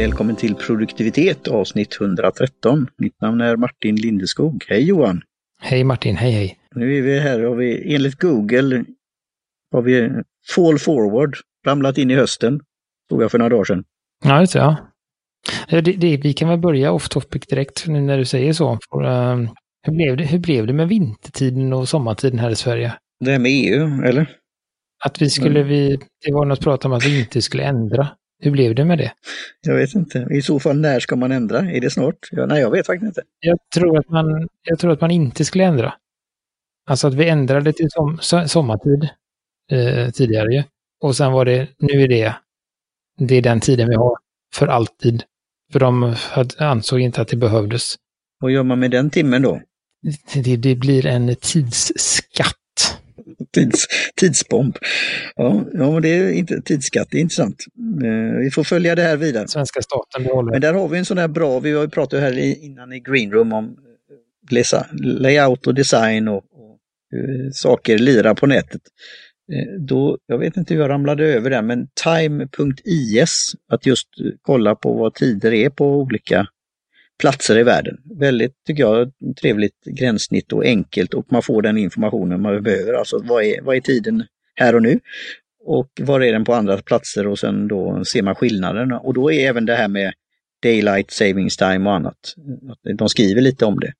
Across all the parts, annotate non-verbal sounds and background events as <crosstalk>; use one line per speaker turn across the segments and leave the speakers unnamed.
Välkommen till produktivitet avsnitt 113. Mitt namn är Martin Lindeskog. Hej Johan!
Hej Martin, hej hej!
Nu är vi här och vi, enligt Google har vi fall forward, ramlat in i hösten. Såg jag för några dagar sedan.
Ja, det. Ja. Det, det, vi kan väl börja off topic direkt nu när du säger så. Uh, hur, blev det, hur blev det med vintertiden och sommartiden här i Sverige?
Det här med EU, eller?
Att vi skulle, vi, det var något prat om att vi inte skulle ändra. Hur blev det med det?
Jag vet inte. I så fall, när ska man ändra? Är det snart? Ja, nej, jag vet faktiskt inte.
Jag tror att man, jag tror att man inte skulle ändra. Alltså att vi ändrade till som, sommartid eh, tidigare ju. Och sen var det, nu är det, det är den tiden vi har för alltid. För de ansåg inte att det behövdes.
Vad gör man med den timmen då?
Det, det blir en tidsskatt.
Tids, tidsbomb. Ja, ja, det är inte tidsskatt, det är intressant. Eh, vi får följa det här vidare.
Svenska staten behåller.
Men där har vi en sån här bra, vi har ju pratat här innan i Greenroom om layout och design och, och hur saker lirar på nätet. Eh, då, jag vet inte hur jag ramlade över det, men time.is, att just kolla på vad tider är på olika platser i världen. Väldigt, tycker jag, trevligt gränssnitt och enkelt och man får den informationen man behöver. Alltså vad är, vad är tiden här och nu? Och var är den på andra platser och sen då ser man skillnaderna. Och då är även det här med Daylight Savings Time och annat. De skriver lite om det.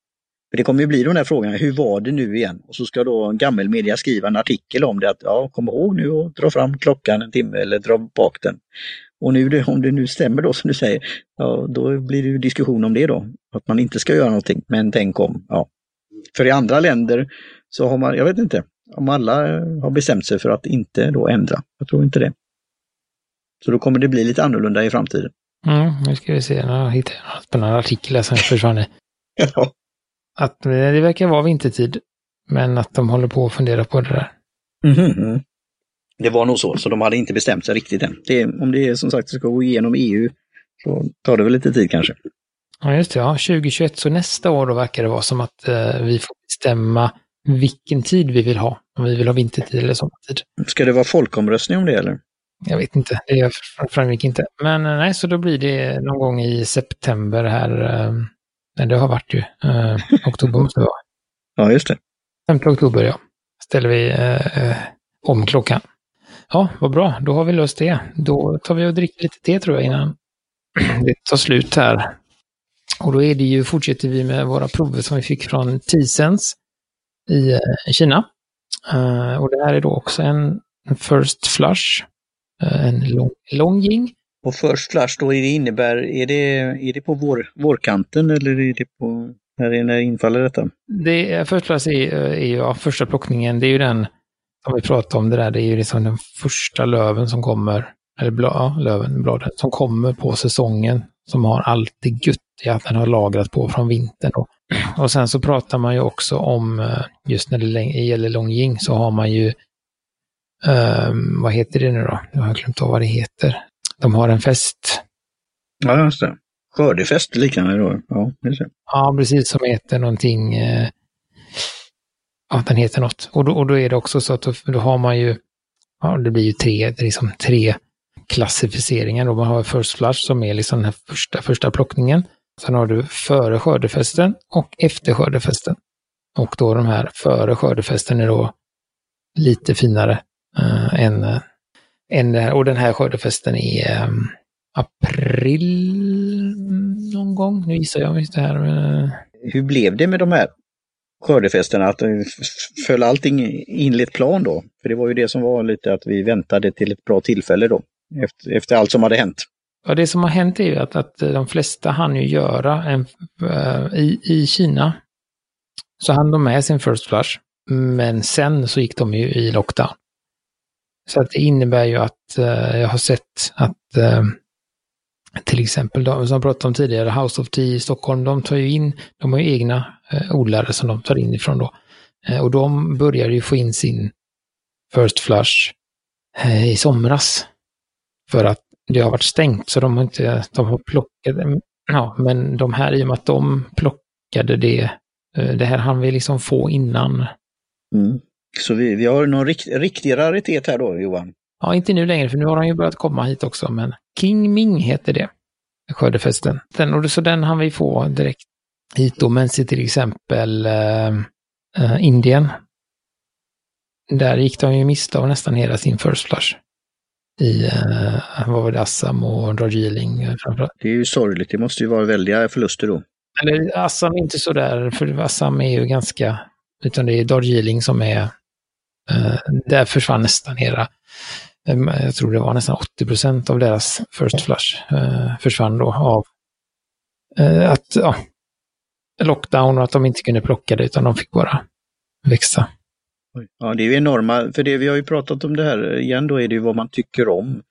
För det kommer ju bli de där frågorna, hur var det nu igen? Och så ska då gammelmedia skriva en artikel om det, att ja, kom ihåg nu och dra fram klockan en timme eller dra bak den. Och nu, om det nu stämmer då som du säger, ja, då blir det ju diskussion om det då. Att man inte ska göra någonting, men tänk om. Ja. För i andra länder så har man, jag vet inte, om alla har bestämt sig för att inte då ändra. Jag tror inte det. Så då kommer det bli lite annorlunda i framtiden.
Mm, nu ska vi se, jag hittade en spännande artikel som försvann. <laughs>
ja.
Att det verkar vara vintertid, men att de håller på att fundera på det där.
Mm -hmm. Det var nog så, så de hade inte bestämt sig riktigt än. Det, om det är som sagt ska gå igenom EU så tar det väl lite tid kanske.
Ja, just det. Ja. 2021, så nästa år då verkar det vara som att eh, vi får bestämma vilken tid vi vill ha. Om vi vill ha vintertid eller sommartid.
Ska det vara folkomröstning om det eller?
Jag vet inte, det framgick inte. Men eh, nej, så då blir det någon gång i september här. Eh, nej, det har varit ju. Eh, oktober måste det vara. <laughs>
Ja, just det.
5 oktober, ja. Ställer vi eh, om klockan. Ja, vad bra. Då har vi löst det. Då tar vi och dricker lite te tror jag innan <clears throat> det tar slut här. Och då är det ju, fortsätter vi med våra prover som vi fick från T-Sense i eh, Kina. Uh, och det här är då också en, en First Flush, uh, en lång ying.
Och First Flush då, det innebär, är det, är det på vår, vårkanten eller är det på, när, när infaller detta?
Det, First Flush är, är ju, ja, första plockningen, det är ju den som vi pratade om det där, det är ju liksom den första löven som kommer, eller ja, löven, bladen, som kommer på säsongen, som har allt det göttiga att den har lagrat på från vintern. Då. Och sen så pratar man ju också om, eh, just när det gäller Longjing, så har man ju, um, vad heter det nu då? Jag har glömt av vad det heter. De har en fest.
Ja, just det. Skördefest liknande då. Ja, just det.
Ja, precis, som heter någonting eh, ja, den heter något. Och då, och då är det också så att då, då har man ju, ja, det blir ju tre, liksom tre klassificeringar. Då. Man har First Flush som är liksom den här första, första plockningen. Sen har du före skördefesten och efter skördefesten. Och då de här före skördefesten är då lite finare eh, än, eh, än det här. Och den här skördefesten är eh, april någon gång. Nu gissar jag visst det här. Men...
Hur blev det med de här skördefesterna, att föll allting enligt plan då? För det var ju det som var lite att vi väntade till ett bra tillfälle då, efter, efter allt som hade hänt.
Ja, det som har hänt är ju att, att de flesta hann ju göra en, eh, i, i Kina så hann de med sin First Flush, men sen så gick de ju i lockdown. Så att det innebär ju att eh, jag har sett att eh, till exempel, de, som jag pratade om tidigare, House of Tea i Stockholm, de tar ju in, de har ju egna eh, odlare som de tar in ifrån då. Eh, och de började ju få in sin First Flush eh, i somras. För att det har varit stängt, så de har inte, de har plockat, mm, ja, men de här, i och med att de plockade det, eh, det här hann vi liksom få innan.
Mm. Så vi, vi har någon rikt, riktig raritet här då, Johan?
Ja, inte nu längre, för nu har han ju börjat komma hit också, men King Ming heter det. skördefesten. Den, och så den han vi få direkt hit då, men se till exempel eh, eh, Indien. Där gick de ju miste av nästan hela sin first flush. I, eh, vad var det, Assam och Darjeeling eh, framförallt.
Det är ju sorgligt, det måste ju vara väldiga förluster då.
Eller Assam är inte så där, för Assam är ju ganska, utan det är Darjeeling som är, eh, där försvann nästan hela, jag tror det var nästan 80 procent av deras first flush eh, försvann då av eh, att, ja, lockdown och att de inte kunde plocka det utan de fick bara växa.
Ja, det är ju enorma, för det vi har ju pratat om det här igen då är det ju vad man tycker om.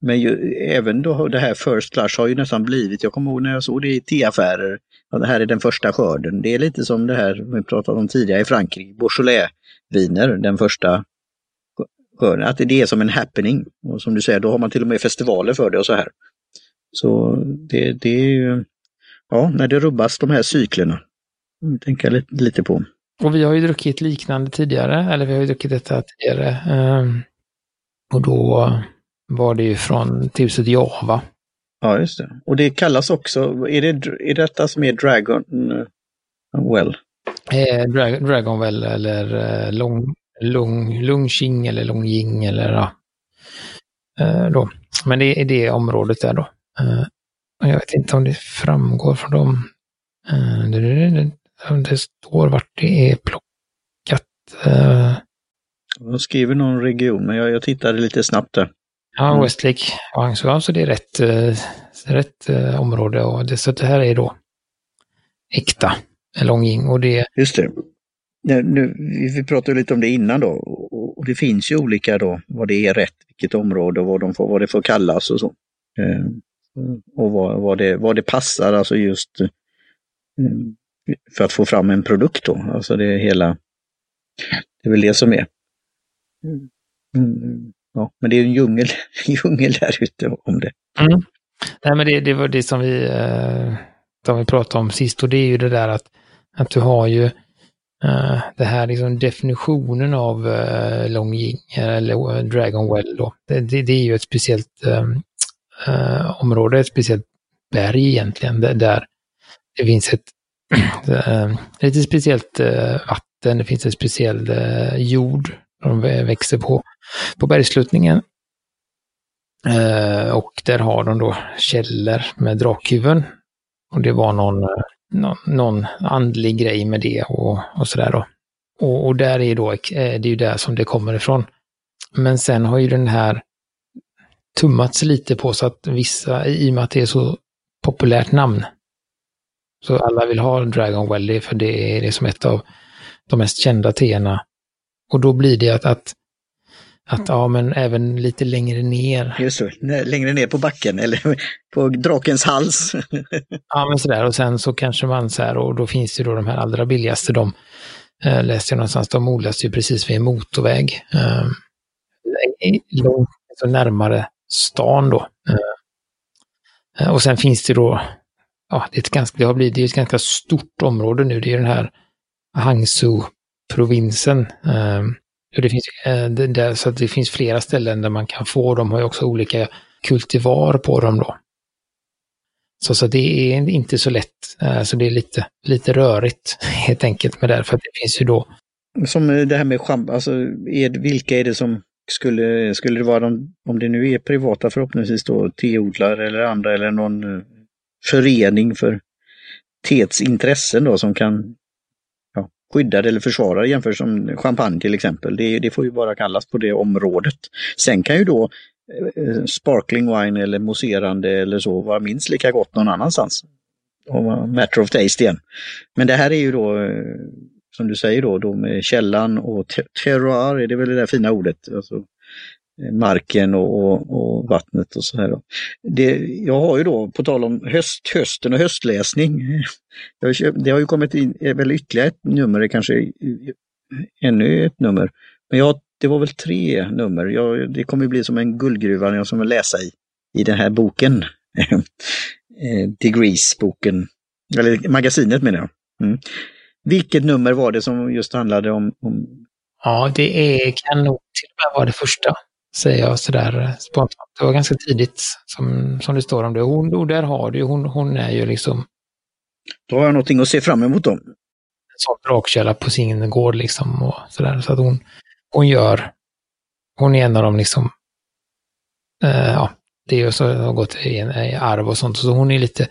Men ju, även då det här First Flush har ju nästan blivit, jag kommer ihåg när jag såg det i teaffärer, att det här är den första skörden. Det är lite som det här vi pratade om tidigare i Frankrike, Beaujolais-viner, den första skörden. Att det är som en happening. Och som du säger, då har man till och med festivaler för det och så här. Så det, det är ju, ja, när det rubbas de här cyklerna. Tänka lite, lite på.
Och vi har ju druckit liknande tidigare, eller vi har ju druckit detta tidigare. Um, och då var det ju från huset Java.
Ja, just det. Och det kallas också, är det är detta som är Dragon uh, Well?
Eh, Dra Dragon Well eller eh, Long, Lung, Lungqing eller Longjing eller ja. Eh, då. Men det är det området där då. Eh, jag vet inte om det framgår från dem. Eh, det, det står vart det är plockat. Eh.
Jag skriver någon region, men jag, jag tittade lite snabbt där.
Ja, mm. Westlake och Hangsgård, så det är rätt, eh, rätt eh, område. Och det, så det här är då äkta Longjing och det...
Just det. Nu, nu, vi pratade lite om det innan då och, det finns ju olika då vad det är rätt, vilket område och vad, de får, vad det får kallas och så. Eh, och vad, vad, det, vad det passar, alltså just eh, för att få fram en produkt då. Alltså det är hela, det är väl det som är. Mm. mm. Ja, men det är en djungel, <laughs> djungel där ute om det.
Mm. Nej, men det, det var det som vi, eh, som vi pratade om sist och det är ju det där att, att du har ju Eh, det här liksom definitionen av eh, Longjing eh, eller eh, Dragonwell då. Det, det, det, är ju ett speciellt um, uh, område, ett speciellt berg egentligen, där, där det finns ett <clears throat> ehm, lite speciellt vatten, det finns en speciell jord de växer på, på bergssluttningen. Och där har de då källor med drakhuvuden. Och det var någon, någon, någon andlig grej med det och, och sådär då. Och, och, där är då, eh, det är ju där som det kommer ifrån. Men sen har ju den här tummats lite på så att vissa, i och med att det är så populärt namn, så alla vill ha Dragon Valley för det är det som ett av de mest kända teerna och då blir det att, att, att ja, men även lite längre ner.
Just det, längre ner på backen eller <laughs> på drakens hals. <laughs>
ja, men sådär. Och sen så kanske man så här, och då finns det då de här allra billigaste, de eh, läste jag någonstans, de odlas ju precis vid en motorväg. Eh, långt så närmare stan då. Eh, och sen finns det då, ja, det, är ett ganska, det har blivit det är ett ganska stort område nu, det är den här Hangzhou provinsen. Det finns, eh, det, så det finns flera ställen där man kan få, de har ju också olika kultivar på dem då. Så, så det är inte så lätt, eh, så det är lite, lite rörigt <laughs> helt enkelt med det, för att det finns ju då.
Som det här med champ, alltså är, vilka är det som skulle, skulle det vara de, om det nu är privata förhoppningsvis då, teodlare eller andra eller någon eh, förening för teets intressen då som kan skyddad eller försvarad jämfört som champagne till exempel. Det, det, får ju bara kallas på det området. Sen kan ju då eh, sparkling wine eller mousserande eller så vara minst lika gott någon annanstans. Och matter of taste igen. Men det här är ju då, eh, som du säger då, då med källan och terroir, är det väl det där fina ordet? Alltså, marken och, och, och, vattnet och så här. Det, jag har ju då, på tal om höst, hösten och höstläsning, <laughs> det har ju kommit in väl ytterligare ett nummer, kanske ännu ett nummer. Men jag, det var väl tre nummer. Jag, det kommer bli som en guldgruva när jag ska läsa i, i den här boken. <laughs> Eh, Degrees-boken, eller magasinet menar jag. Mm. Vilket nummer var det som just handlade om, om...
Ja, det är, kan nog till och med vara det första. Säger jag sådär spontant. Det var ganska tidigt som, som det står om det. Hon, och där har du hon, hon är ju liksom...
Då har jag någonting att se fram emot då. En
sån drakkälla på sin gård liksom och sådär. Så att hon, hon gör... Hon är en av de liksom... Eh, ja, det är ju så har gått i, i arv och sånt. Så hon är lite,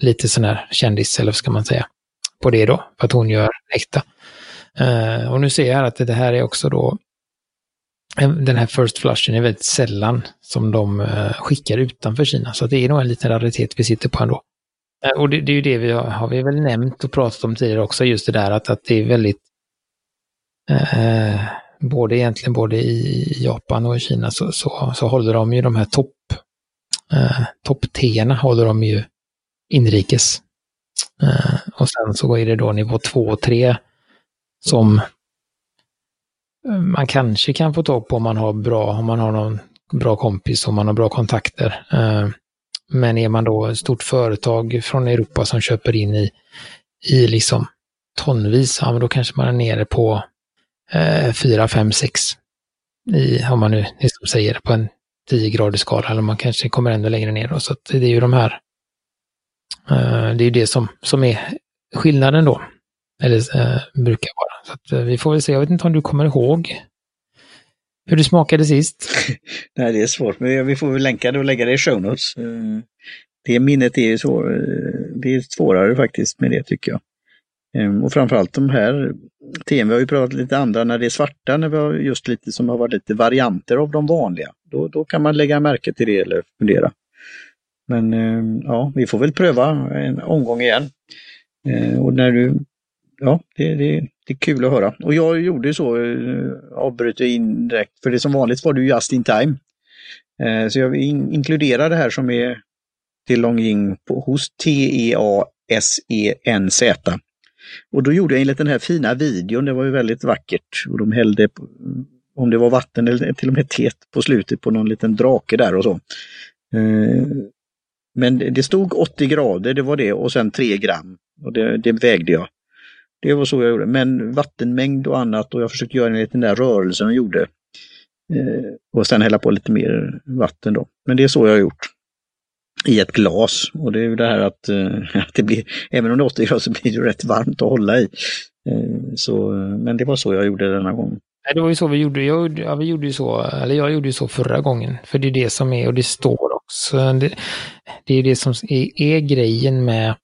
lite sån här kändis, eller vad ska man säga, på det då. För att hon gör äkta. Uh, och nu ser jag att det här är också då Ehm, den här First Flushen är väldigt sällan som de eh, skickar utanför Kina. Så det är nog en liten raritet vi sitter på ändå. Eh, och det, det, är ju det vi har, har, vi väl nämnt och pratat om tidigare också, just det där att, att det är väldigt eh, både egentligen både i Japan och i Kina så, så, så håller de ju de här topp eh, topp 10 håller de ju inrikes. Eh, och sen så är det då nivå 2 och 3 som man kanske kan få tag på om man har bra, om man har någon bra kompis, om man har bra kontakter. Eh, men är man då ett stort företag från Europa som köper in i, i liksom tonvis, ja, men då kanske man är nere på eh, 4, 5, 6. I, om man nu liksom säger på en 10-gradig skala, eller man kanske kommer ännu längre ner. Då. Så det är ju de här, eh, det är ju det som, som är skillnaden då. Eller eh, brukar vara. Så att, eh, vi får väl se, jag vet inte om du kommer ihåg hur det smakade sist? <laughs>
Nej, det är svårt, men vi får väl länka det och lägga det i show notes. Eh, det minnet är, svår, eh, det är svårare faktiskt med det tycker jag. Ehm, och framförallt de här teman, vi har ju pratat lite andra när det är svarta, när vi har just lite som har varit lite varianter av de vanliga. Då, då kan man lägga märke till det eller fundera. Men ehm, ja, vi får väl pröva en omgång igen. Ehm, och när du, ja, det, det, det är kul att höra. Och jag gjorde så, eh, avbröt in direkt, för det som vanligt var det just in time. Eh, så jag inkluderar det här som är till Longjing hos T-E-A-S-E-N-Z. Och då gjorde jag enligt den här fina videon, det var ju väldigt vackert. Och de hällde, om det var vatten eller till och med te på slutet på någon liten drake där och så. Eh, men det stod 80 grader, det var det, och sen 3 gram. Och det, det vägde jag. Det var så jag gjorde. Men vattenmängd och annat och jag försökte göra en liten där rörelsen och gjorde. Eh, och sen hälla på lite mer vatten då. Men det är så jag har gjort i ett glas. Och det är ju det här att, eh, <laughs> att det blir, även om det är 80 grader så blir det rätt varmt att hålla i. Eh, så, men det var så jag gjorde denna gång.
Nej, det var ju så vi gjorde. Jag, ja, vi gjorde ju så, eller jag gjorde ju så förra gången. För det är det som är, och det står också, det, det är det som är, är grejen med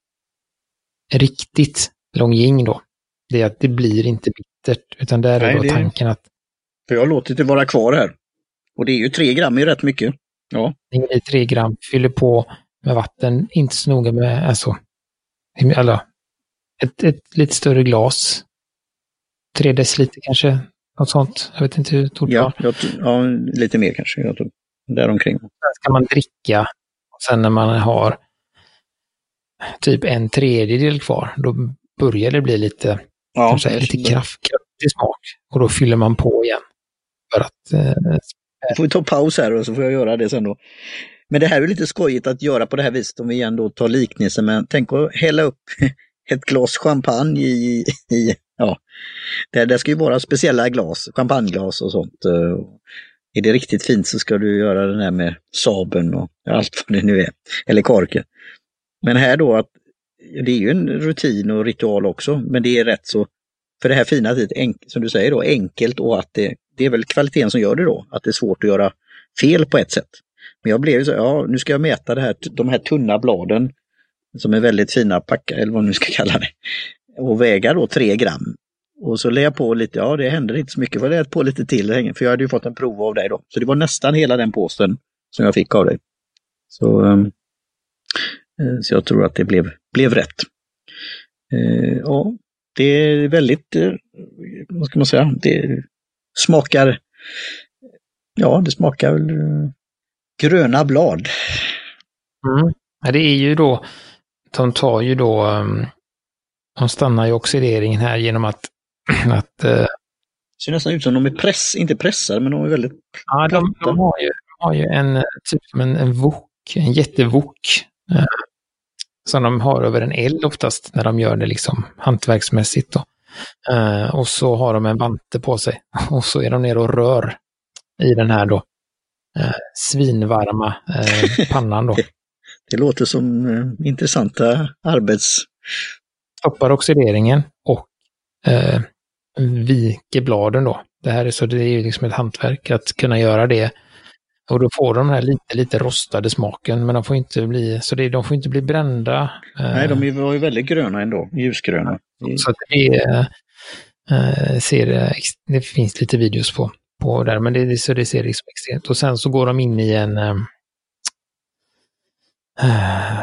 riktigt Longjing då. Det är att det blir inte bittert, utan där Nej, är då det... tanken att...
För jag har låtit det vara kvar här. Och det är ju tre gram är rätt mycket. Ja.
I 3 gram, fyller på med vatten, inte så noga med, alltså, eller ett, ett lite större glas. 3 deciliter kanske, något sånt. Jag vet inte hur stort
ja, jag, ja, lite mer kanske. Jag tror. Däromkring. Sen
ska man dricka. Och sen när man har typ en tredjedel kvar, då börjar det bli lite, ja, kanske, lite kraft, kraftig smak. Och då fyller man på igen. För att eh,
får vi ta paus här och så får jag göra det sen då. Men det här är lite skojigt att göra på det här viset om vi igen då tar liknelsen. Men tänk att hälla upp <laughs> ett glas champagne i, i ja, det, det ska ju vara speciella glas, champagneglas och sånt. Är det riktigt fint så ska du göra den här med saben och allt vad det nu är, eller korken. Men här då att det är ju en rutin och ritual också, men det är rätt så, för det här fina som du säger då, enkelt och att det det är väl kvaliteten som gör det då, att det är svårt att göra fel på ett sätt. Men jag blev så, ja nu ska jag mäta det här, de här tunna bladen som är väldigt fina packa, eller vad man nu ska <laughs> kalla det, och väga då 3 gram. Och så lade jag på lite, ja det hände inte så mycket, för jag lade på lite till, för jag hade ju fått en prov av dig då. Så det var nästan hela den påsen som jag fick av dig. Så, um, så jag tror att det blev, blev rätt. Eh, ja, det är väldigt, eh, vad ska man säga, det smakar, ja det smakar väl eh, gröna blad.
Mm. Det är ju då, de tar ju då, ehm, de stannar ju oxideringen här genom att... <clears throat> att uh,
ser nästan ut som de är press, inte pressade, men de är väldigt
Ja, de, de, har ju, de har ju en typ som en, en wok, en jättevok. Uh, som de har över en eld oftast när de gör det liksom hantverksmässigt. Då. Uh, och så har de en vante på sig <laughs> och så är de nere och rör i den här då eh, svinvarma eh, <laughs> pannan då.
Det låter som eh, intressanta arbets...
Stoppar oxideringen och eh, viker bladen då. Det här är så det är ju liksom ett hantverk att kunna göra det. Och då får de den här lite, lite rostade smaken, men de får inte bli, så det, de får inte bli brända.
Nej, de var ju väldigt gröna ändå, ljusgröna.
Så att det äh, ser, det finns lite videos på, på där, men det, så det ser liksom extremt. Och sen så går de in i en, äh,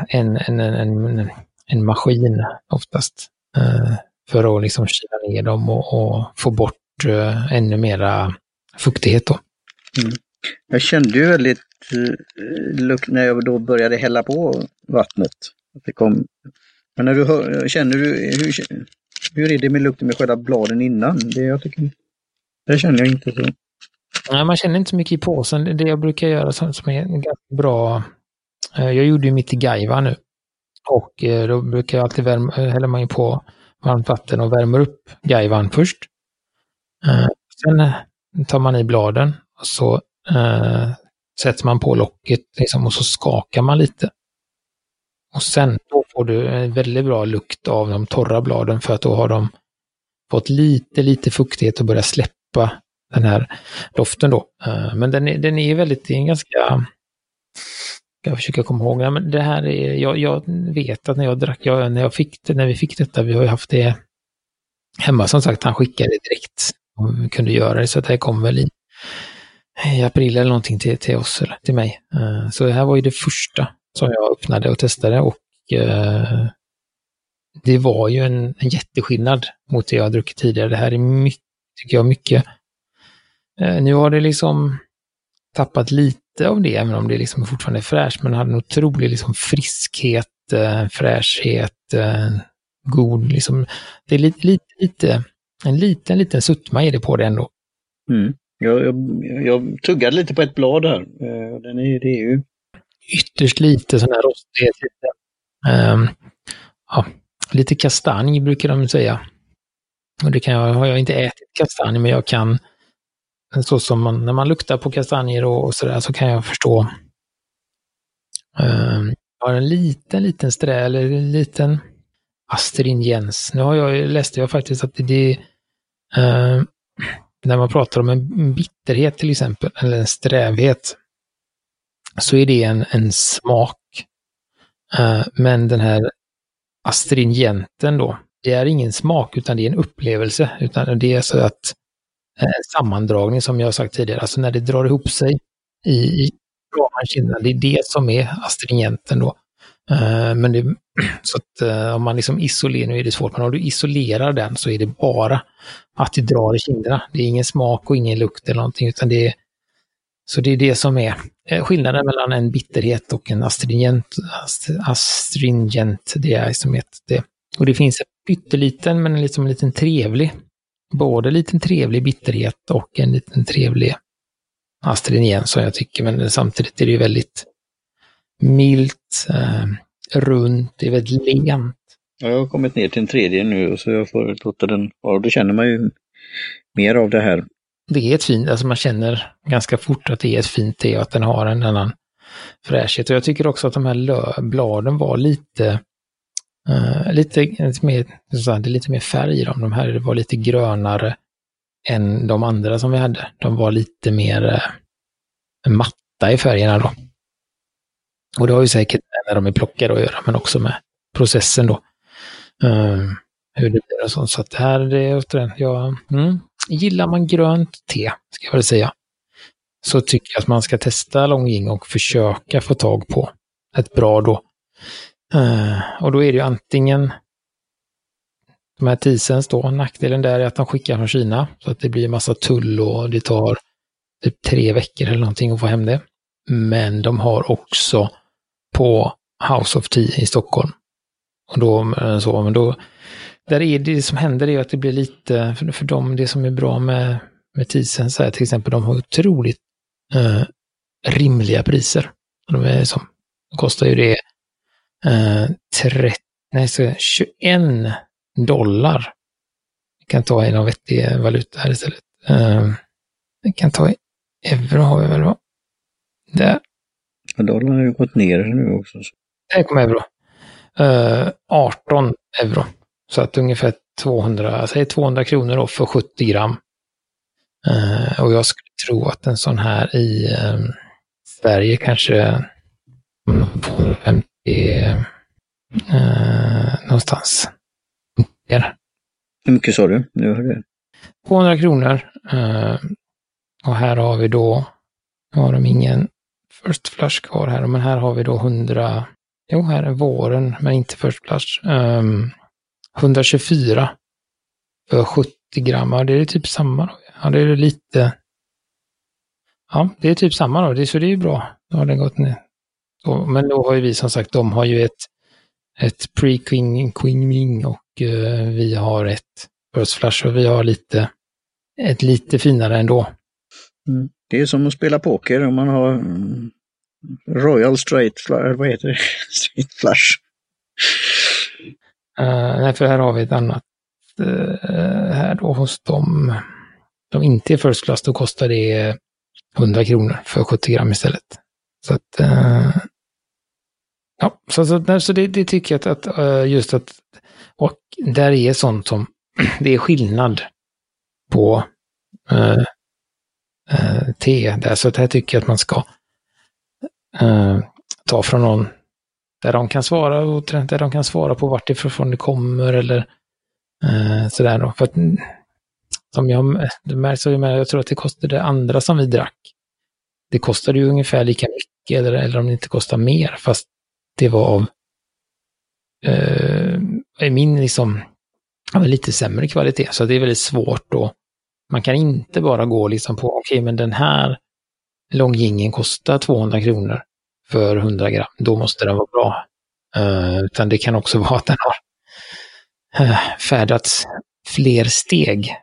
en, en, en, en, maskin oftast. Äh, för att liksom kyla ner dem och, och få bort ännu mera fuktighet då.
Mm. Jag kände ju väldigt eh, lukt när jag då började hälla på vattnet. Att det kom. Men när du hör, känner du, hur, hur är det med lukten med själva bladen innan? Det, jag tycker, det känner jag inte så.
Nej, man känner inte så mycket i påsen. Det jag brukar göra som, som är ganska bra. Eh, jag gjorde ju mitt i Gaiva nu. Och eh, då brukar jag alltid värma, häller man ju på varmt vatten och värmer upp Gaivan först. Sen tar man i bladen och så eh, sätter man på locket liksom, och så skakar man lite. Och sen då får du en väldigt bra lukt av de torra bladen för att då har de fått lite, lite fuktighet och börjat släppa den här doften då. Eh, men den är, den är väldigt, det är en ganska jag försöker komma ihåg, men det här är, jag, jag vet att när jag drack, jag, när jag fick det, när vi fick detta, vi har ju haft det hemma som sagt, han skickade det direkt. Och vi kunde göra det, så det här kom väl i i april eller någonting till, till oss, eller till mig. Eh, så det här var ju det första som jag öppnade och testade och eh, det var ju en, en jätteskillnad mot det jag har druckit tidigare. Det här är mycket, tycker jag, mycket. Eh, nu har det liksom tappat lite av det, även om det liksom fortfarande är fräscht, men hade en otrolig liksom friskhet, fräschhet, god, liksom. Det är lite, lite, lite, en liten, liten suttma är det på det ändå.
Mm. Jag, jag, jag tuggade lite på ett blad här. Eh, den är, det är ju...
Ytterst lite sån här rostighet. Um, ja, lite kastanj brukar de säga. Och det kan jag, har jag inte ätit kastanj, men jag kan, så som man, när man luktar på kastanjer och, och sådär, så kan jag förstå. Um, jag har en liten, liten strä, eller en liten astringens. Nu har jag, läste jag faktiskt att det, det um, när man pratar om en bitterhet till exempel, eller en strävhet, så är det en, en smak. Uh, men den här astringenten då, det är ingen smak utan det är en upplevelse. Utan det är så att eh, en uh, sammandragning som jag har sagt tidigare, alltså när det drar ihop sig i, i ramen, det är det som är astringenten då. Eh, men det, <clears throat> så att eh, om man liksom isolerar, nu är det svårt, men om du isolerar den så är det bara att det drar i kinderna. Det är ingen smak och ingen lukt eller någonting, utan det är så det är det som är eh, skillnaden mellan en bitterhet och en astringent. Astringent, det är som ett, det. Och det finns en pytteliten, men liksom en liten trevlig, både en liten trevlig bitterhet och en liten trevlig astringent som jag tycker, men samtidigt är det ju väldigt milt, eh, runt, det är väldigt lent.
Ja, jag har kommit ner till en tredje nu så jag får låta den vara. Då känner man ju mer av det här.
Det är ett fint, alltså man känner ganska fort att det är ett fint te och att den har en annan fräschhet. Och jag tycker också att de här bladen var lite, uh, lite, lite, mer, så det är lite mer färg i dem. De här var lite grönare än de andra som vi hade. De var lite mer uh, matta i färgerna då. Och det har ju säkert med när de är plockade att göra, men också med processen då. Um, hur det blir och sånt. Så att det här, det är återigen, ja, mm, gillar man grönt te, ska jag väl säga, så tycker jag att man ska testa Longjing och försöka få tag på ett bra då. Uh, och då är det ju antingen de här Tisens då, nackdelen där är att de skickar från Kina, så att det blir massa tull och det tar typ tre veckor eller någonting att få hem det. Men de har också på House of Tea i Stockholm. Och då, eh, så, men då, där är det som händer är att det blir lite, för, för dem, det som är bra med, med Tisen, så här, till exempel, de har otroligt eh, rimliga priser. De är som, kostar ju det eh, 30, nej, så 21 dollar. Vi kan ta i någon vettig valuta här istället. Eh, vi kan ta i euro har vi väl va? Där.
Och dollarn har ju gått ner nu också.
Där kom euro. Uh, 18 euro. Så att ungefär 200, säg 200 kronor då för 70 gram. Uh, och jag skulle tro att en sån här i um, Sverige kanske 250 uh, någonstans.
Hur mycket sa du? Nu har du...
200 kronor. Uh, och här har vi då, nu har de ingen First Flush kvar här, men här har vi då 100, jo här är våren, men inte First Flush. Um, 124 för 70 gram, ja det är typ samma då. Ja det är lite, ja det är typ samma då, det, så det är ju bra. Då har den gått ner. Så, men då har ju vi som sagt, de har ju ett, ett pre-queening och uh, vi har ett First Flush och vi har lite, ett lite finare ändå.
Mm. Det är som att spela poker om man har mm, Royal Straight, vad heter det? <laughs> Straight Flush.
Uh, eh, nej, för här har vi ett annat. Uh, här då hos dem som inte är First Class, då kostar det 100 kronor för 70 gram istället. Så att, uh, ja, så, så, så det, det, tycker jag att, att just att, och där är sånt som, <clears throat> det är skillnad på eh, te där. Så det här tycker jag att man ska eh, ta från någon där de kan svara och där de kan svara på vart ifrån det kommer eller eh, sådär då. För att, mm, som jag, märks, jag tror att det kostade det andra som vi drack. Det kostade ju ungefär lika mycket eller, eller om det inte kostar mer fast det var av eh, min liksom lite sämre kvalitet. Så det är väldigt svårt att man kan inte bara gå liksom på, okej okay, men den här långgingen kostar 200 kronor för 100 gram, då måste den vara bra. Uh, utan det kan också <laughs> vara att den har uh, färdats fler steg.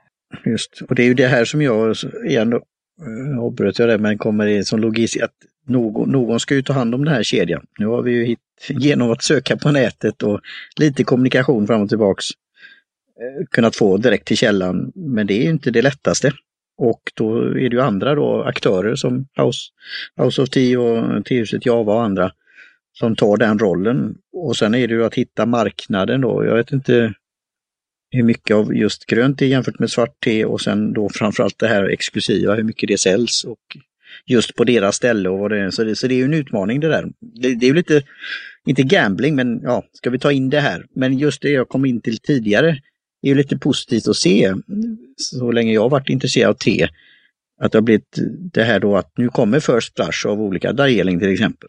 Just, och det är ju det här som jag, igen då, uh, avbröt jag det, men kommer in som logistik, att någon, någon ska ju ta hand om den här kedjan. Nu har vi ju hit, genom att söka på nätet och lite kommunikation fram och tillbaks Eh, kunnat få direkt till källan. Men det är inte det lättaste. Och då är det ju andra då, aktörer som House, House of Tea och tehuset Java och andra som tar den rollen. Och sen är det ju att hitta marknaden då. Jag vet inte hur mycket av just grönt är jämfört med svart te och sen då framförallt det här exklusiva, hur mycket det säljs och just på deras ställe och vad det är. Så det, så det är ju en utmaning det där. Det, det är ju lite, inte gambling, men ja, ska vi ta in det här? Men just det jag kom in till tidigare, är ju lite positivt att se, så länge jag varit intresserad av te, att det har blivit det här då att nu kommer First Blush av olika, Darjeeling till exempel.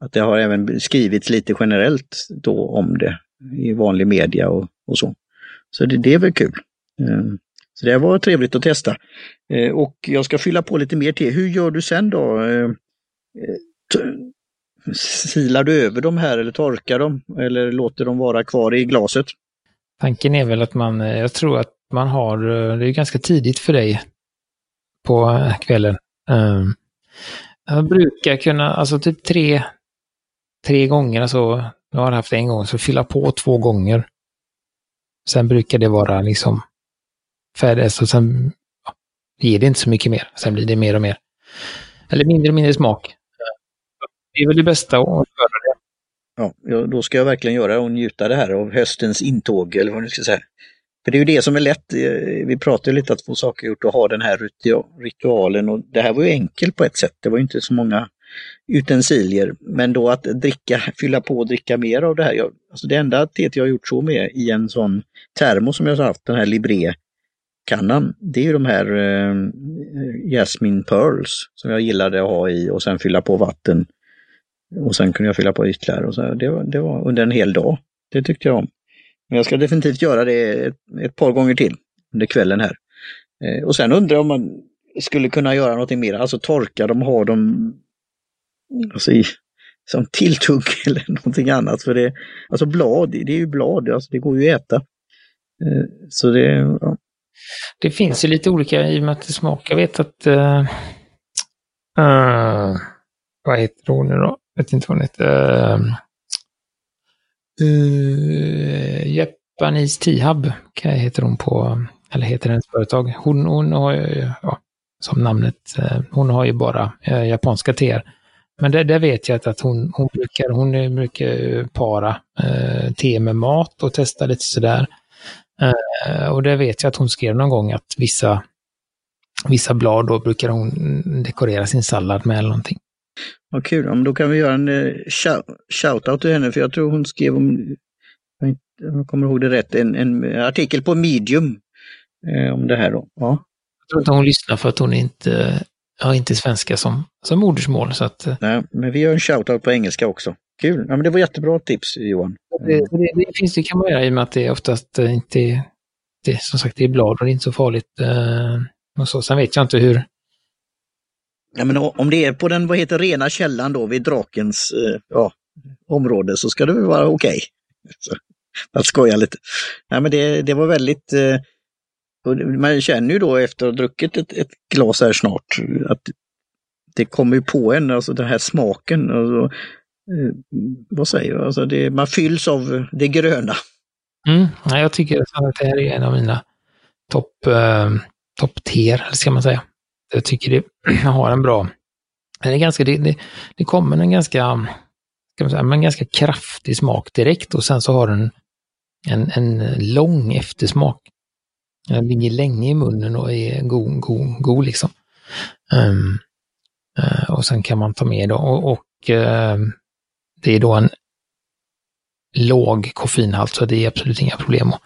Att det har även skrivits lite generellt då om det i vanlig media och, och så. Så det, det är väl kul. Ehm, så det var trevligt att testa. Ehm, och jag ska fylla på lite mer te. Hur gör du sen då? Ehm, silar du över de här eller torkar dem eller låter dem vara kvar i glaset?
Tanken är väl att man, eh, jag tror att man har, eh, det är ganska tidigt för dig på eh, kvällen. Ehm, jag brukar kunna, alltså typ tre, tre gånger, alltså nu har jag haft en gång, så fylla på två gånger. Sen brukar det vara liksom färdigt, och sen ja, ger det inte så mycket mer. Sen blir det mer och mer. Eller mindre och mindre smak. Det är väl det bästa att göra det
ja, då ska jag verkligen göra och njuta det här av höstens intåg eller vad man ska säga. För det är ju det som är lätt, eh, vi pratar lite att få saker gjort och ha den här ritualen och det här var ju enkelt på ett sätt. Det var inte så många utensilier. Men då att dricka, <laughs> fylla på och dricka mer av det här. Jag, alltså det enda teet jag har gjort så med i en sån termo som jag har haft, den här Libré kannan, det är ju de här eh, Jasmine Pearls som jag gillade att ha i och sen fylla på vatten och sen kunde jag fylla på ytterligare. Och så det, var, det var under en hel dag. Det tyckte jag om. Men jag ska definitivt göra det ett, ett par gånger till under kvällen här. Eh, och sen undrar jag om man skulle kunna göra någonting mer, alltså torka dem, ha dem alltså i, som tilltugg <laughs> eller någonting annat. För det, alltså blad, det är ju blad, alltså det går ju att äta. Eh, så det, ja.
Det finns ju lite olika i och med att det smakar. Jag vet att uh, uh, vad heter hon nu då? Vet inte vad hon heter. Uh, Japanese T-Hub heter hon på, eller heter hennes företag. Hon, hon har ja, som namnet. Eh, hon har ju bara eh, japanska teer. Men det, det vet jag att hon, hon brukar, hon brukar para eh, te med mat och testa lite sådär. Eh, och det vet jag att hon skrev någon gång att vissa, vissa blad då brukar hon dekorera sin sallad med eller någonting.
Vad kul, om då kan vi göra en eh, shout-out till henne för jag tror hon skrev om, jag kommer ihåg det rätt, en, en artikel på Medium eh, om det här då. Ja.
Jag tror inte hon lyssnar för att hon inte har inte svenska som, som modersmål. Så att,
eh. Nej, men vi gör en shout-out på engelska också. Kul! Ja, men det var jättebra tips Johan.
Det, det, det finns det kan man göra i och med att det oftast inte det, som sagt, det är blad och det är inte så farligt. Eh, och så. Sen vet jag inte hur...
Ja, men om det är på den, vad heter rena källan då, vid drakens eh, ja, område så ska det väl vara okej. Okay. Att skoja lite. Ja, men det, det var väldigt eh, man känner ju då efter att ha druckit ett, ett glas här snart att det kommer ju på en, alltså den här smaken. Alltså, eh, vad säger jag, alltså det, man fylls av det gröna.
Mm, jag tycker att det här är en av mina topp eh, top tier, ska man säga. Jag tycker det <clears throat> har en bra, det, är ganska, det, det, det kommer en ganska, kan man säga, en ganska kraftig smak direkt och sen så har den en, en lång eftersmak. Den ligger länge i munnen och är god, god, god liksom. Um, uh, och sen kan man ta med då, och, och uh, det är då en låg koffeinhalt så det är absolut inga problem att,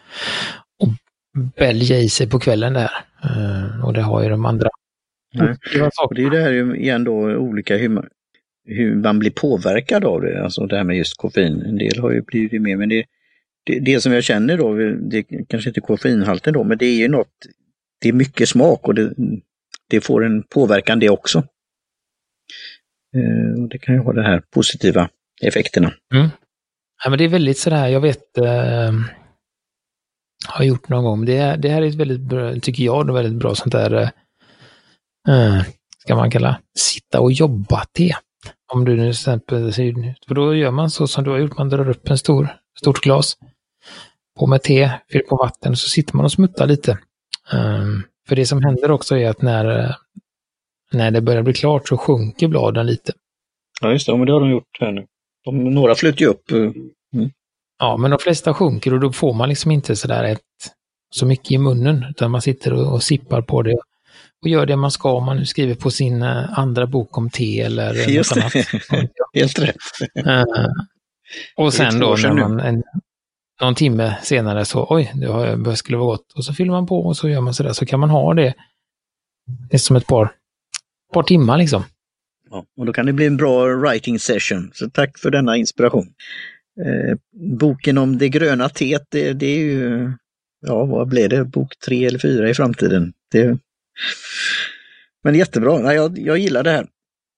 att bälja i sig på kvällen där. Uh, och det har ju de andra.
Nej. Och det är ju det här igen då olika hur man, hur man blir påverkad av det, alltså det här med just koffein. En del har ju blivit mer, men det, det, det, som jag känner då, det kanske inte koffeinhalten då, men det är ju något, det är mycket smak och det, det får en påverkan det också. Eh, det kan ju ha de här positiva effekterna.
Mm. Ja, men det är väldigt sådär, jag vet, eh, har gjort någon gång, det, det här är ett väldigt bra, tycker jag, väldigt bra sånt där, eh, ska man kalla, sitta och jobba-te. Om du nu till exempel, för då gör man så som du har gjort, man drar upp en stor, stort glas, på med te, fyller på vatten så sitter man och smuttar lite. Um, för det som händer också är att när, när det börjar bli klart så sjunker bladen lite.
Ja, just det. Men det har de gjort här nu. De, några flyter ju upp. Eh, mm.
Ja, men de flesta sjunker och då får man liksom inte sådär ett, så mycket i munnen, utan man sitter och, och sippar på det och gör det man ska om man nu skriver på sin uh, andra bok om te eller
Just något annat. <laughs> Helt rätt. Uh,
och sen då när man, en, någon timme senare så, oj, det skulle vara gott. Och så fyller man på och så gör man sådär, så kan man ha det, det är som ett par, par timmar liksom.
Ja, och då kan det bli en bra writing session. Så tack för denna inspiration. Eh, boken om det gröna teet, det, det, är ju, ja vad blir det, bok tre eller fyra i framtiden. Det, men jättebra, ja, jag, jag gillar det här.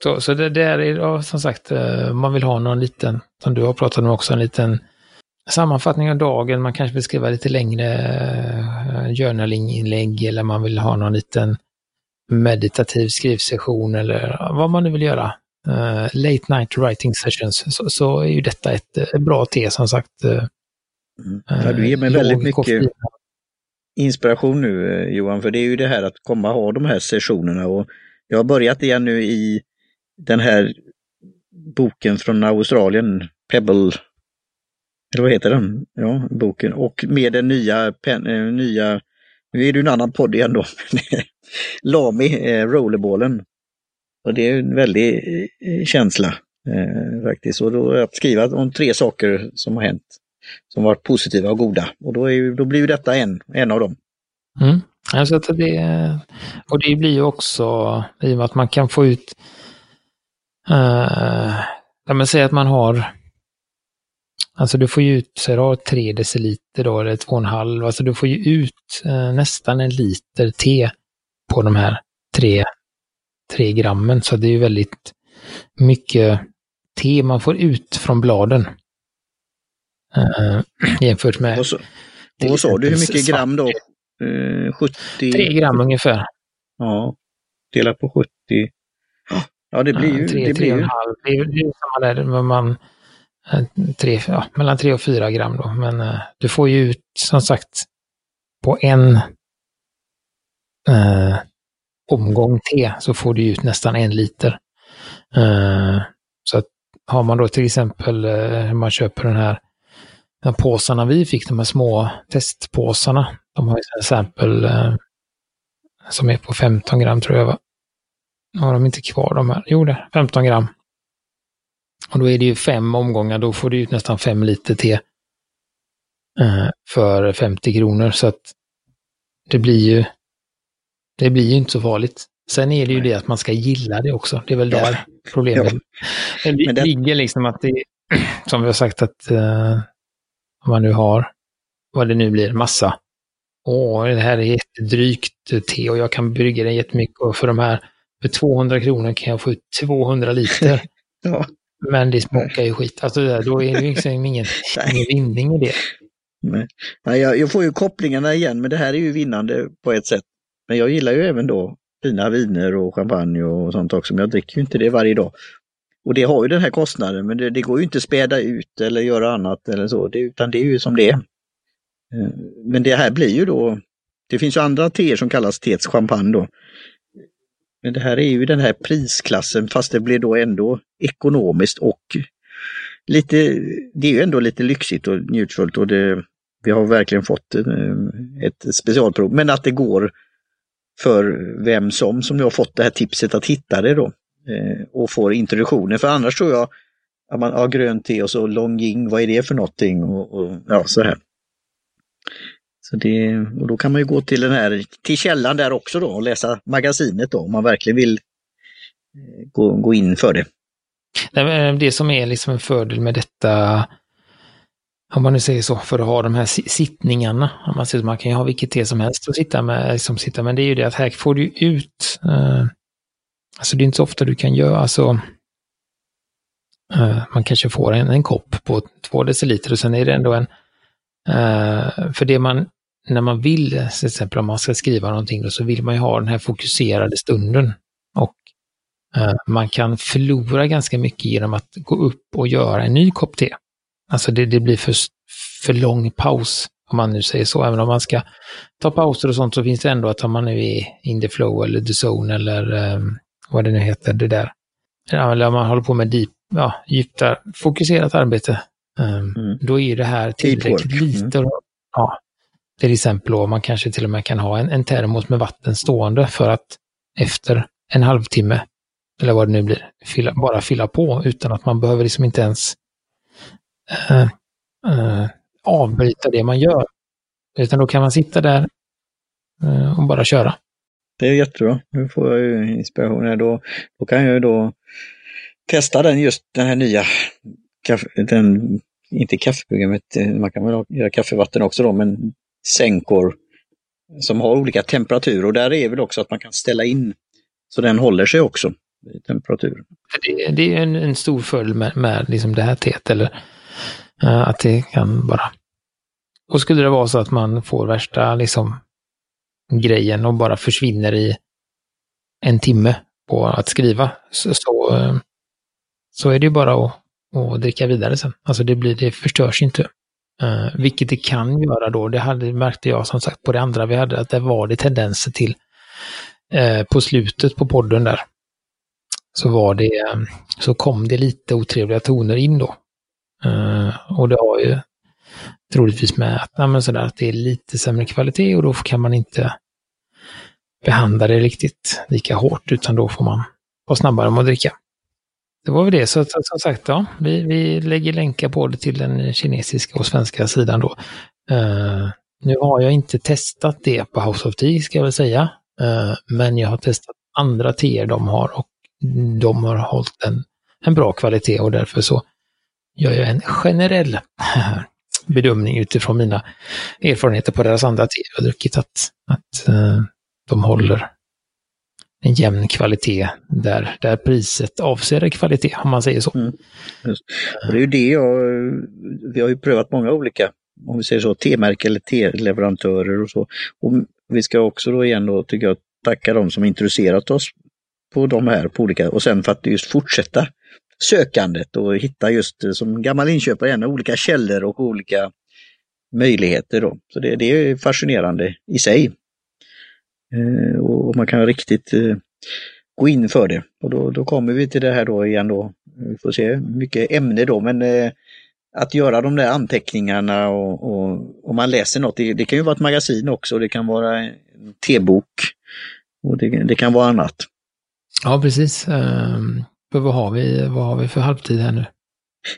Så, så det, det är som sagt, eh, man vill ha någon liten, som du har pratat om också, en liten sammanfattning av dagen, man kanske vill skriva lite längre journaling-inlägg eller man vill ha någon liten meditativ skrivsession eller vad man nu vill göra. Uh, late night writing sessions, så, så, är ju detta ett, ett bra te som sagt. Uh,
mm. ja, du ger mig väldigt mycket inspiration nu eh, Johan, för det är ju det här att komma och ha de här sessionerna. Och jag har börjat igen nu i den här boken från Australien, Pebble eller vad heter den? Ja, boken. Och med den nya, pen, eh, nya nu är det en annan podd igen då, <laughs> Lami, eh, rollerballen. Och det är en väldig eh, känsla eh, faktiskt. Och då att skriva om tre saker som har hänt, som varit positiva och goda. Och då, är, då blir detta en, en av dem.
Mm. Alltså det, och det blir ju också, i och med att man kan få ut, eh, uh, man säg att man har Alltså du får ju ut, så då, 3 deciliter då, eller 2,5, alltså du får ju ut eh, nästan en liter te på de här 3, 3 grammen. Så det är ju väldigt mycket te man får ut från bladen. Eh, <clears throat> jämfört med...
Och vad sa du, hur mycket gram då? Eh, 70?
3 gram ungefär.
Ja, delat på 70. Ja, det blir ju... 3, det blir 3,5.
Det är ju samma där, man Eh, tre, ja, mellan 3 och 4 gram då. Men eh, du får ju ut som sagt på en, eh, omgång te så får du ut nästan en liter. Uh, så att har man då till exempel, uh, man köper den här de påsarna vi fick, de här små testpåsarna, de har ju till exempel uh, som är på 15 gram tror jag va? Har de inte kvar de här? Jo, det 15 gram. Och då är det ju fem omgångar, då får du ut nästan fem liter te uh, för 50 kronor. Så att det blir ju det blir ju inte så farligt. Sen är det ju det att man ska gilla det också. Det är väl där ja. problemet ja. <laughs> det, ligger. liksom att det, <clears throat> som vi har sagt att uh, om man nu har, vad det nu blir, massa. Åh, det här är jättedrygt te och jag kan brygga det jättemycket och för de här, för 200 kronor kan jag få ut 200 liter. <laughs> ja. Men det smakar ju skit. Alltså då är det ju liksom ingen, ingen <laughs> vinning i det.
Nej. jag, jag får ju kopplingarna igen, men det här är ju vinnande på ett sätt. Men jag gillar ju även då fina viner och champagne och sånt också, men jag dricker ju inte det varje dag. Och det har ju den här kostnaden, men det, det går ju inte att späda ut eller göra annat eller så, det, utan det är ju som det är. Eh, men det här blir ju då, det finns ju andra teer som kallas teets champagne då. Men det här är ju den här prisklassen fast det blir då ändå ekonomiskt och lite, det är ju ändå lite lyxigt och njutfullt och det, vi har verkligen fått eh, ett specialprov. Men att det går för vem som, som nu har fått det här tipset att hitta det då Eh, och får introduktionen. För annars tror jag att man har grönt te och så Longjing, vad är det för någonting? Och, och, ja, så här. Så det, och då kan man ju gå till den här, till källan där också då och läsa magasinet då om man verkligen vill eh, gå, gå in för det.
Eh, det som är liksom en fördel med detta om man nu säger så, för att ha de här sittningarna. Man, man kan ju ha vilket te som helst att sitta med, liksom sitta, men det är ju det att här får du ut, eh, alltså det är inte så ofta du kan göra, alltså eh, man kanske får en, en kopp på två deciliter och sen är det ändå en, eh, för det man, när man vill, till exempel om man ska skriva någonting, då, så vill man ju ha den här fokuserade stunden. Och eh, man kan förlora ganska mycket genom att gå upp och göra en ny kopp te. Alltså det, det blir för, för lång paus, om man nu säger så. Även om man ska ta pauser och sånt så finns det ändå att om man nu är in the flow eller the zone eller um, vad det nu heter, det där. Eller om man håller på med deep, ja, djupt fokuserat arbete. Um, mm. Då är det här tillräckligt lite. Mm. Ja, till exempel då, man kanske till och med kan ha en, en termos med vatten stående för att efter en halvtimme, eller vad det nu blir, fylla, bara fylla på utan att man behöver liksom inte ens uh, uh, avbryta det man gör. Utan då kan man sitta där uh, och bara köra.
Det är jättebra. Nu får jag ju inspiration här. Då, då kan jag ju då testa den just den här nya, den, inte kaffeprogrammet, eh, man kan väl göra kaffevatten också då, men sänkor som har olika temperaturer och där är väl också att man kan ställa in så den håller sig också i temperatur.
Det, det är en, en, stor följd med, med liksom det här teet, eller uh, att det kan bara... Och skulle det vara så att man får värsta liksom grejen och bara försvinner i en timme på att skriva, så, så, eh, så är det ju bara att, att dricka vidare sen. Alltså det, blir, det förstörs inte. Uh, vilket det kan göra då, det hade, märkte jag som sagt på det andra vi hade, att det var det tendenser till uh, på slutet på podden där så var det, så kom det lite otrevliga toner in då. Uh, och det har ju troligtvis med att, ja, sådär, att det är lite sämre kvalitet och då kan man inte behandla det riktigt lika hårt utan då får man vara snabbare med att dricka. Det var väl det, så som sagt, ja, vi, vi lägger länkar både till den kinesiska och svenska sidan då. Uh, nu har jag inte testat det på House of Tea ska jag väl säga, uh, men jag har testat andra teer de har och de har hållit en, en bra kvalitet och därför så gör jag en generell <laughs> bedömning utifrån mina erfarenheter på deras andra te jag har druckit att, att uh, de håller en jämn kvalitet där, där priset avser kvalitet, om man säger så. Mm,
det är ju det jag, vi har ju prövat många olika, om vi säger så, T-märken eller T-leverantörer och så. Och vi ska också då igen då, tycker jag, tacka de som introducerat oss på de här på olika och sen för att just fortsätta sökandet och hitta just eh, som gammal inköpare igen, olika källor och olika möjligheter. Då. Så det, det är fascinerande i sig. Eh, och man kan riktigt eh, gå in för det. Och då, då kommer vi till det här då igen då. Vi får se mycket ämne då, men eh, att göra de där anteckningarna och, och om man läser något, det, det, kan ju vara ett magasin också, det kan vara en T-bok och det, det, kan vara annat.
Ja, precis. Um, vad, har vi, vad har vi för halvtid här nu?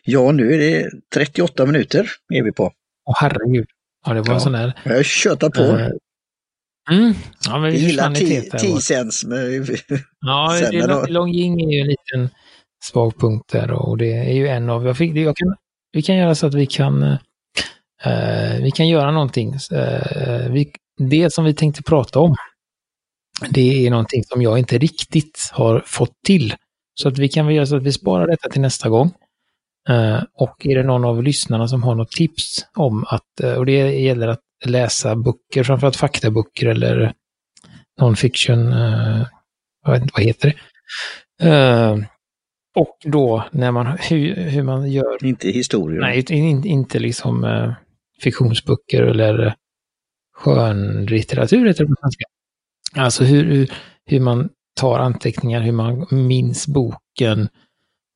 Ja, nu är det 38 minuter är vi på.
Åh herregud. Ja, det var ja. en sån där.
Jag tjötar på. Uh,
mm. ja, men
vi gillar 10 cents.
ja, det, är ju en liten svag punkt där och det är ju en av, jag fick, jag kan, vi kan göra så att vi kan, uh, vi kan göra någonting. Uh, vi, det som vi tänkte prata om, det är någonting som jag inte riktigt har fått till. Så att vi kan väl göra så att vi sparar detta till nästa gång. Uh, och är det någon av lyssnarna som har något tips om att, uh, och det gäller att läsa böcker, framförallt faktaböcker eller non-fiction, uh, jag vet inte vad heter det. och då när man, hur, hur man gör...
Inte historier?
Nej, in, inte liksom fiktionsböcker eller skönlitteratur heter det på svenska. Alltså hur, hur man tar anteckningar, hur man minns boken.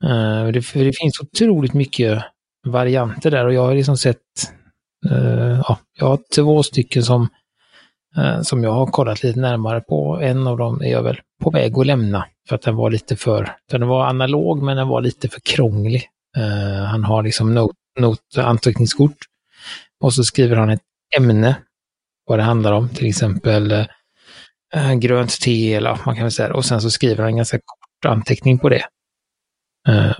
Uh, det, för det finns otroligt mycket varianter där och jag har liksom sett, uh, ja, jag har två stycken som, uh, som jag har kollat lite närmare på. En av dem är jag väl på väg att lämna för att den var lite för, den var analog men den var lite för krånglig. han har liksom not, not anteckningskort och så skriver han ett ämne vad det handlar om, till exempel Eh, grönt te eller man kan väl säga Och sen så skriver han en ganska kort anteckning på det. Eh,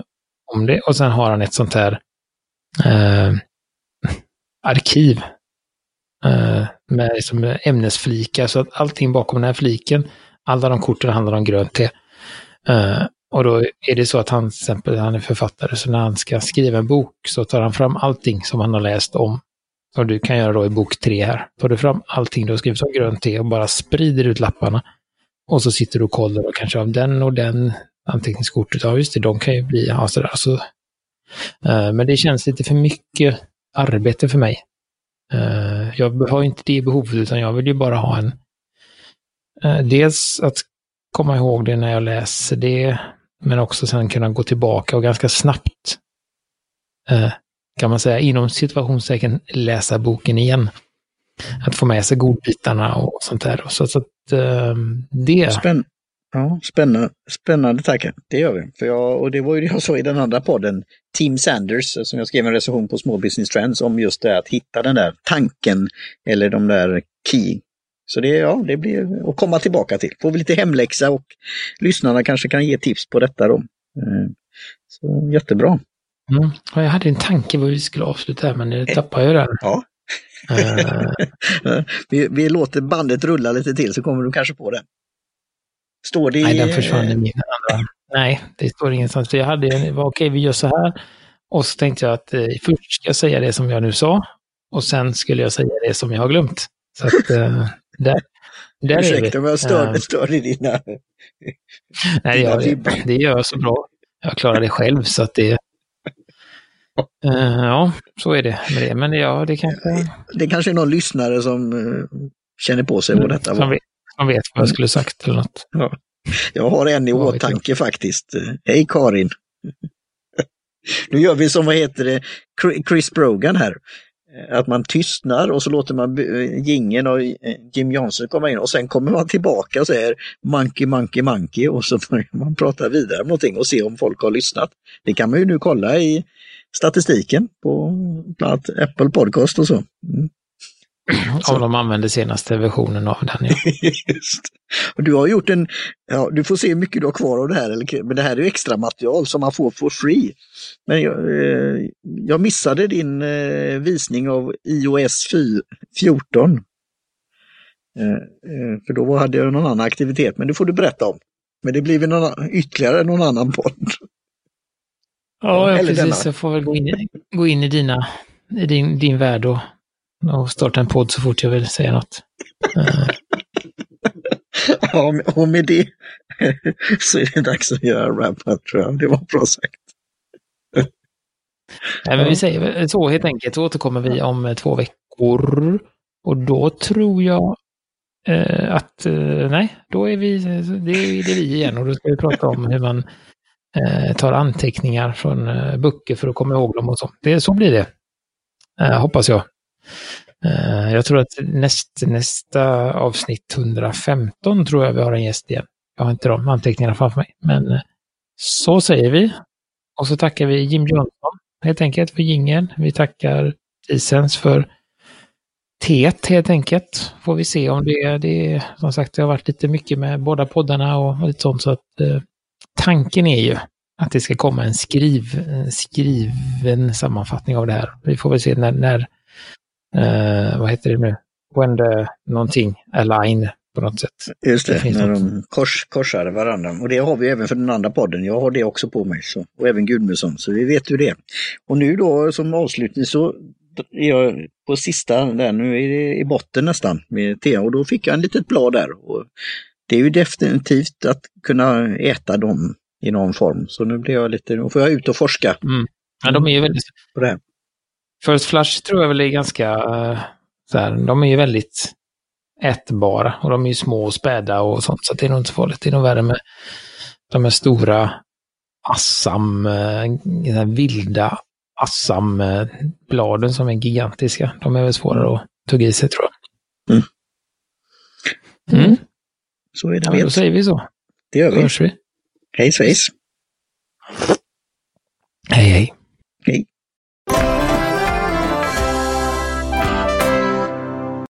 om det. Och sen har han ett sånt här eh, <laughs> arkiv eh, med liksom ämnesflikar. Så att allting bakom den här fliken, alla de korten handlar om grönt te. Eh, och då är det så att han, till exempel, han är författare, så när han ska skriva en bok så tar han fram allting som han har läst om som du kan göra då i bok tre här. Tar du fram allting du har skrivit som grönt te och bara sprider ut lapparna. Och så sitter du och kollar och kanske av den och den anteckningskortet. Ja, just det, de kan ju bli, ja sådär. Så, uh, men det känns lite för mycket arbete för mig. Uh, jag har inte det behovet utan jag vill ju bara ha en, uh, dels att komma ihåg det när jag läser det, men också sen kunna gå tillbaka och ganska snabbt kan man säga, inom situationstecken läsa boken igen. Att få med sig godbitarna och sånt där. Så, så att eh, det...
Spänn ja, spännande, spännande tack. Det gör vi. För jag, och det var ju det jag sa i den andra podden, Tim Sanders, eh, som jag skrev en recension på Small Business Trends om just det att hitta den där tanken eller de där key. Så det, ja, det blir att komma tillbaka till. Får vi lite hemläxa och lyssnarna kanske kan ge tips på detta då. Eh, så jättebra.
Mm. Jag hade en tanke vad vi skulle avsluta här, men nu tappade jag den.
Ja. Uh. <laughs> vi, vi, låter bandet rulla lite till så kommer du kanske på den. Står det
Nej, den försvann i min andra. Nej, det står ingenstans. Jag hade en, okej, vi gör så här. Och så tänkte jag att eh, först ska jag säga det som jag nu sa. Och sen skulle jag säga det som jag har glömt. Så att eh, <laughs> där, där
Ursäkta om jag stör, stör i dina...
Nej, dina jag, det, det gör jag så bra. Jag klarar det själv så att det, Uh, ja, så är det med det. Men ja, det kanske...
Det kanske är någon lyssnare som uh, känner på sig vad detta var.
Som vet, som vet vad jag skulle sagt eller något.
Ja. Jag har en i ja, åtanke faktiskt. Hej Karin! <laughs> nu gör vi som, vad heter det, Chris Brogan här. Att man tystnar och så låter man gingen och Jim Johnson komma in och sen kommer man tillbaka och säger Monkey, Monkey, Monkey och så <laughs> börjar man prata vidare om någonting och se om folk har lyssnat. Det kan man ju nu kolla i statistiken på bland annat Apple Podcast och så. Mm.
Om de använder senaste versionen av den. Ja. <laughs>
Och du har gjort en, ja, du får se hur mycket du har kvar av det här, men det här är extra material som man får for free. Men jag, eh, jag missade din eh, visning av iOS 14. Eh, eh, för då hade jag någon annan aktivitet, men det får du berätta om. Men det blir väl någon, ytterligare någon annan podd.
Ja, ja precis. Denna. Jag får väl gå in, i, gå in i, dina, i din, din värld och, och starta en podd så fort jag vill säga något. <laughs>
ja, och med det <laughs> så är det dags att göra wrap-up tror jag. Det var bra sagt. <laughs>
Nej, men vi säger så helt enkelt, så återkommer vi om två veckor. Och då tror jag eh, att eh, nej, då är vi, det är det vi igen och då ska vi prata om hur man eh, Eh, tar anteckningar från eh, böcker för att komma ihåg dem och så. Det, så blir det, eh, hoppas jag. Eh, jag tror att näst, nästa avsnitt 115 tror jag vi har en gäst igen. Jag har inte de anteckningarna framför mig, men eh, så säger vi. Och så tackar vi Jim Johnson helt enkelt för gingen. Vi tackar Isens för teet helt enkelt. Får vi se om det, det som sagt, det har varit lite mycket med båda poddarna och lite sånt så att eh, tanken är ju att det ska komma en skriv, skriven sammanfattning av det här. Vi får väl se när, när eh, vad heter det nu, when the någonting align på något sätt.
Just det, det när något. de kors, korsar varandra. Och det har vi även för den andra podden. Jag har det också på mig. Så, och även Gudmundsson, så vi vet hur det är. Och nu då som avslutning så är jag på sista där, nu är det i botten nästan med te och då fick jag en litet blad där. Och det är ju definitivt att kunna äta dem i någon form. Så nu blir jag lite, nu får jag ut och forska.
Mm. Ja, de är ju väldigt... På det här. First Flush tror jag väl är ganska, eh, så här, de är ju väldigt ätbara och de är ju små och späda och sånt så det är nog inte så farligt. Det är nog värre med de här stora assam, eh, vilda assambladen som är gigantiska. De är väl svårare att tugga i sig tror jag. Mm.
Mm. Så är det
ja, Då säger vi så.
Det gör vi. Hörs vi. Hej svejs.
Hej hej.
Hej.